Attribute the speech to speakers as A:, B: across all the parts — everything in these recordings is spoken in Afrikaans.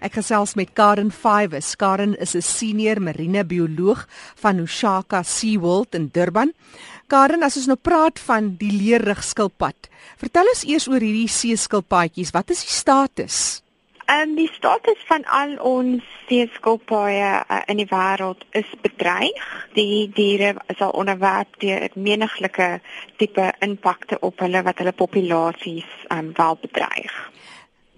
A: Ek gesels met Karen Fives. Karen is 'n senior marine bioloog van Ushaka SeaWorld in Durban. Karen, as ons nou praat van die leerrig skilpad, vertel ons eers oor hierdie seeskilpaadjies. Wat is die status?
B: En um, die status van al ons seeskilpaaie uh, in die wêreld is bedreig. Die diere is al onderwerp deur meniglike tipe impakte op hulle wat hulle populasies um, wel bedreig.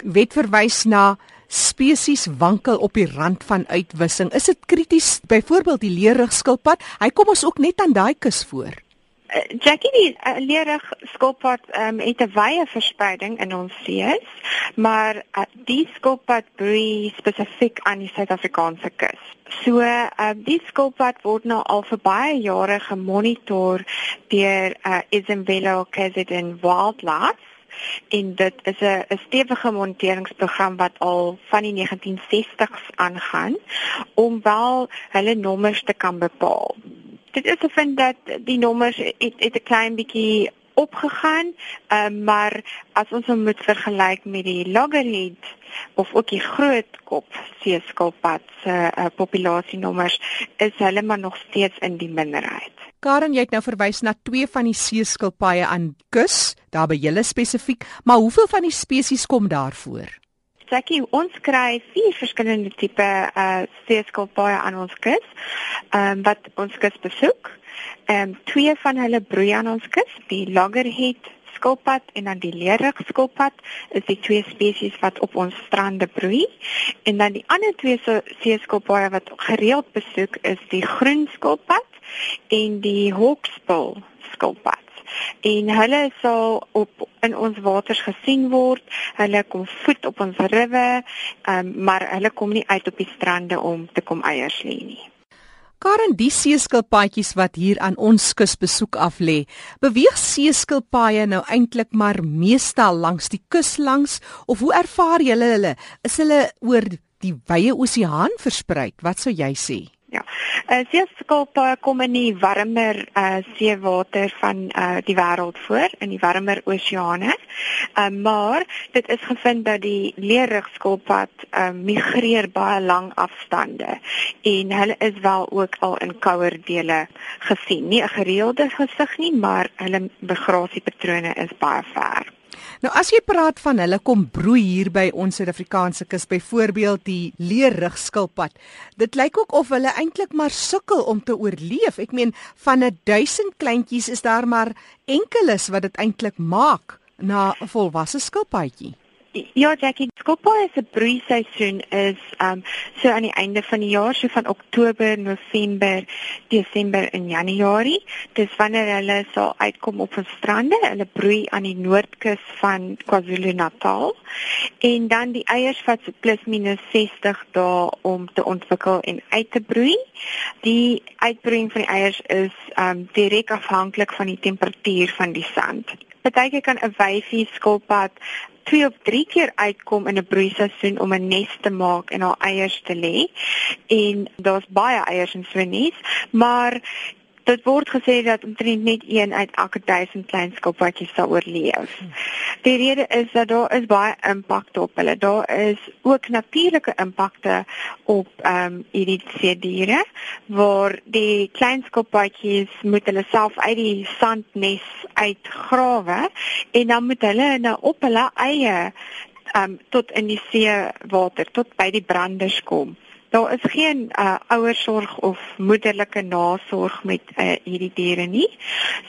A: Wet verwys na spesies wankel op die rand van uitwissing. Is dit krities byvoorbeeld die leerrugskilpad? Hy kom ons ook net aan daai kus voor.
B: Uh, Jackie die uh, leerig skilpad um, het 'n wye verspreiding in ons sees, maar uh, die skilpad broei spesifiek aan die Suid-Afrikaanse kus. So, uh, die skilpad word nou al vir baie jare gemonitor deur uh, Isabella Kazedin Wildlife en dit is 'n 'n stewige moniteringsprogram wat al van die 1960s aangaan om wel hulle nommers te kan bepaal dit is gevind dat die nommers het het 'n klein bietjie opgegaan, um, maar as ons hom moet vergelyk met die loggerhead of ook die groot kop seeskilpad se uh, populasienommers is hulle maar nog steeds in die minderheid.
A: Karen, jy het nou verwys na twee van die seeskilpaaie aan kus, daar by julle spesifiek, maar hoeveel van die spesies kom daar voor?
B: Jackie, ons kry vier verskillende tipe uh seeskilpaaie aan ons kus. Ehm um, wat ons kus besoek. Ehm um, twee van hulle broei aan ons kus, die loggerhead skilpad en dan die leerig skilpad is die twee spesies wat op ons strande broei. En dan die ander twee seeskilpaaie wat gereeld besoek is die groen skilpad en die hawksbill skilpad en hulle sal op in ons waters gesien word. Hulle kom voed op ons riwe, um, maar hulle kom nie uit op die strande om te kom eiers lê nie.
A: Karen, die seeskilpaadjies wat hier aan ons kus besoek af lê, beweeg seeskilpaaie nou eintlik maar meestal langs die kus langs of hoe ervaar julle hulle? Is hulle oor die wye oseaan versprei? Wat sou jy sê?
B: Ja. Uh, seeskilpaaie kom in die warmer uh, seewater van uh, die wêreld voor, in die warmer oseane. Uh, maar dit is gevind dat die leerrugskilpad uh, migreer baie lang afstande en hulle is wel ook al in kouer dele gesien. Nie 'n gereelde gesig nie, maar hulle migrasiepatrone is baie ver.
A: Nou as jy praat van hulle kom broei hier by ons Suid-Afrikaanse kus, byvoorbeeld die leerrugskilpad. Dit lyk ook of hulle eintlik maar sukkel om te oorleef. Ek meen van 'n 1000 kleintjies is daar maar enkeles wat dit eintlik maak na 'n volwasse skilpadjie.
B: Ja, Jackie, skilpaaie se broeiseisoen is um so aan die einde van die jaar, so van Oktober, November, Desember en Januarie. Dis wanneer hulle sal uitkom op ons strande. Hulle broei aan die noordkus van KwaZulu-Natal. En dan die eiers vat so plus minus 60 dae om te ontwikkel en uit te broei. Die uitbroeiing van die eiers is um direk afhanklik van die temperatuur van die sand. Partyke kan 'n wyfie skilpad twee of drie keer uitkom in 'n broeiseisoen om 'n nes te maak en haar eiers te lê. En daar's baie eiers in so 'n nes, maar Dit word gesê dat omtrent net een uit elke 1000 klein skilpadjies sal oorleef. Die rede is dat daar is baie impak op hulle. Daar is ook natuurlike impakte op ehm um, hierdie see diere waar die klein skilpadjies moet hulle self uit die sandnes uitgrawe en dan moet hulle nou op hulle eie ehm um, tot in die see water tot by die branders kom. Daar is geen uh, ouersorg of moederlike nasorg met uh, hierdie diere nie.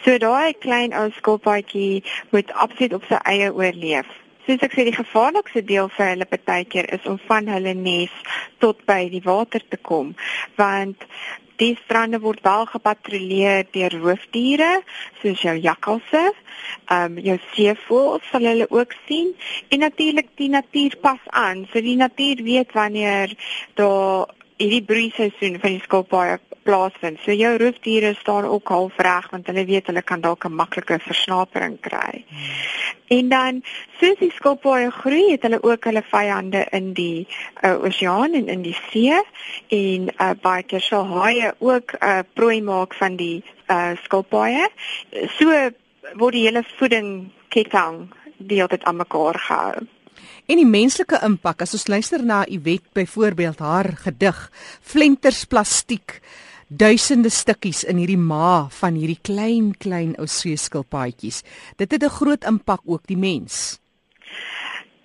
B: So daai klein ou skilpaadjie moet absoluut op sy eie oorleef. Soos ek sê die gevaarlikste deel vir hulle partykeer is om van hulle nes tot by die water te kom want Die strande word wel gepatrolleer deur roofdiere soos jou jakkalse, ehm um, jou seevoëls sal hulle ook sien en natuurlik die natuur pas aan. So die natuur weet wanneer daar hierdie broeiseisoen van die skilpaaie plaasvind. So jou roofdiere staan ook half reg want hulle weet hulle kan dalk 'n maklike versnapering kry. Hmm. En dan soos die skilpaaie groei, het hulle ook hulle vyande in die uh, oseaan en in die see en uh, baie keer sal haie ook 'n uh, prooi maak van die uh, skilpaaie. So word die hele voeding ketting deeltyd aan mekaar gehou.
A: En die menslike impak as ons luister na Iwet byvoorbeeld haar gedig Flenters plastiek duisende stukkies in hierdie ma van hierdie klein klein ou seeskilpaadjies. Dit het 'n groot impak ook die mens.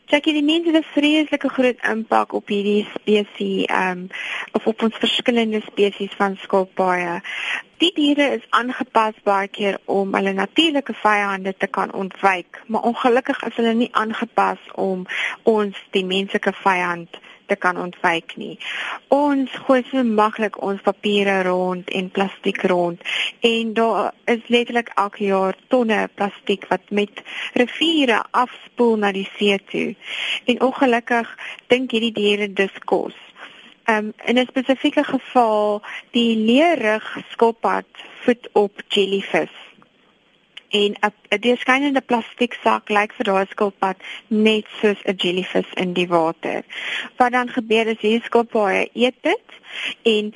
B: Jackie, die mense het 'n vreeslike groot impak op hierdie spesies, ehm um, of op ons verskillende spesies van skilpaaie. Die diere is aangepas baie keer om hulle natuurlike vyande te kan ontwyk, maar ongelukkig is hulle nie aangepas om ons die menslike vyand te kan ontwyk nie. Ons gooi so maklik ons papiere rond en plastiek rond en daar is letterlik elke jaar tonne plastiek wat met riviere afspoel na die see toe. En ongelukkig dink hierdie diere dis kos. Um, in 'n spesifieke geval, die leerrug skilpad voed op jellyfish en 'n deurskynende plastiek sak lyk vir daai skilpad net soos 'n jellyfish in die water. Wat dan gebeur is hierdie skilpaaie eet dit en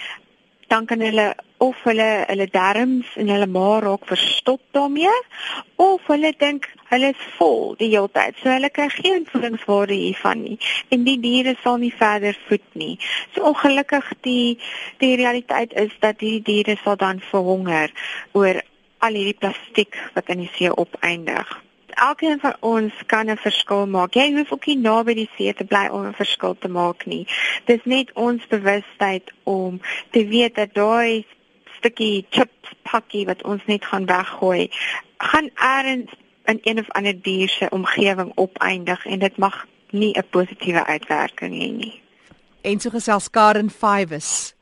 B: dan kan hulle of hulle hulle darmes en hulle maag raak verstop daarmee of hulle dink hulle is vol die hele tyd. So hulle kry geen voedingswaarde hiervan nie en die diere sal nie verder voed nie. So ongelukkig die die realiteit is dat hierdie diere sal dan verhonger oor al hierdie plastiek wat in die see opeindig. Elkeen van ons kan 'n verskil maak. Jy hoef ook nie naby die see te bly om 'n verskil te maak nie. Dis net ons bewustheid om te weet dat daai stukkie chips pakkie wat ons net gaan weggooi, gaan eers in een of ander dier se omgewing opeindig en dit mag nie 'n positiewe uitwerking hê nie.
A: En so gesels Karen Fives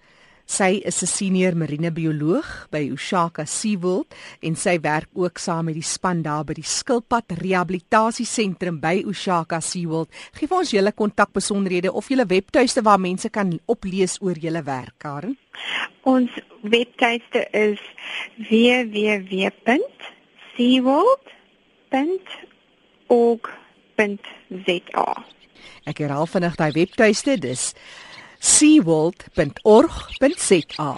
A: Sy is 'n senior marinebioloog by Ushaka SeaWorld en sy werk ook saam met die span daar by die Skilpad Rehabilitasie Sentrum by Ushaka SeaWorld. Geef ons julle kontakbesonderhede of julle webtuiste waar mense kan oplees oor julle werk, Karen.
B: Ons webtuiste is www.seaworld.org.za.
A: Ek herhaal vinnig daai webtuiste, dis seaworld.org.za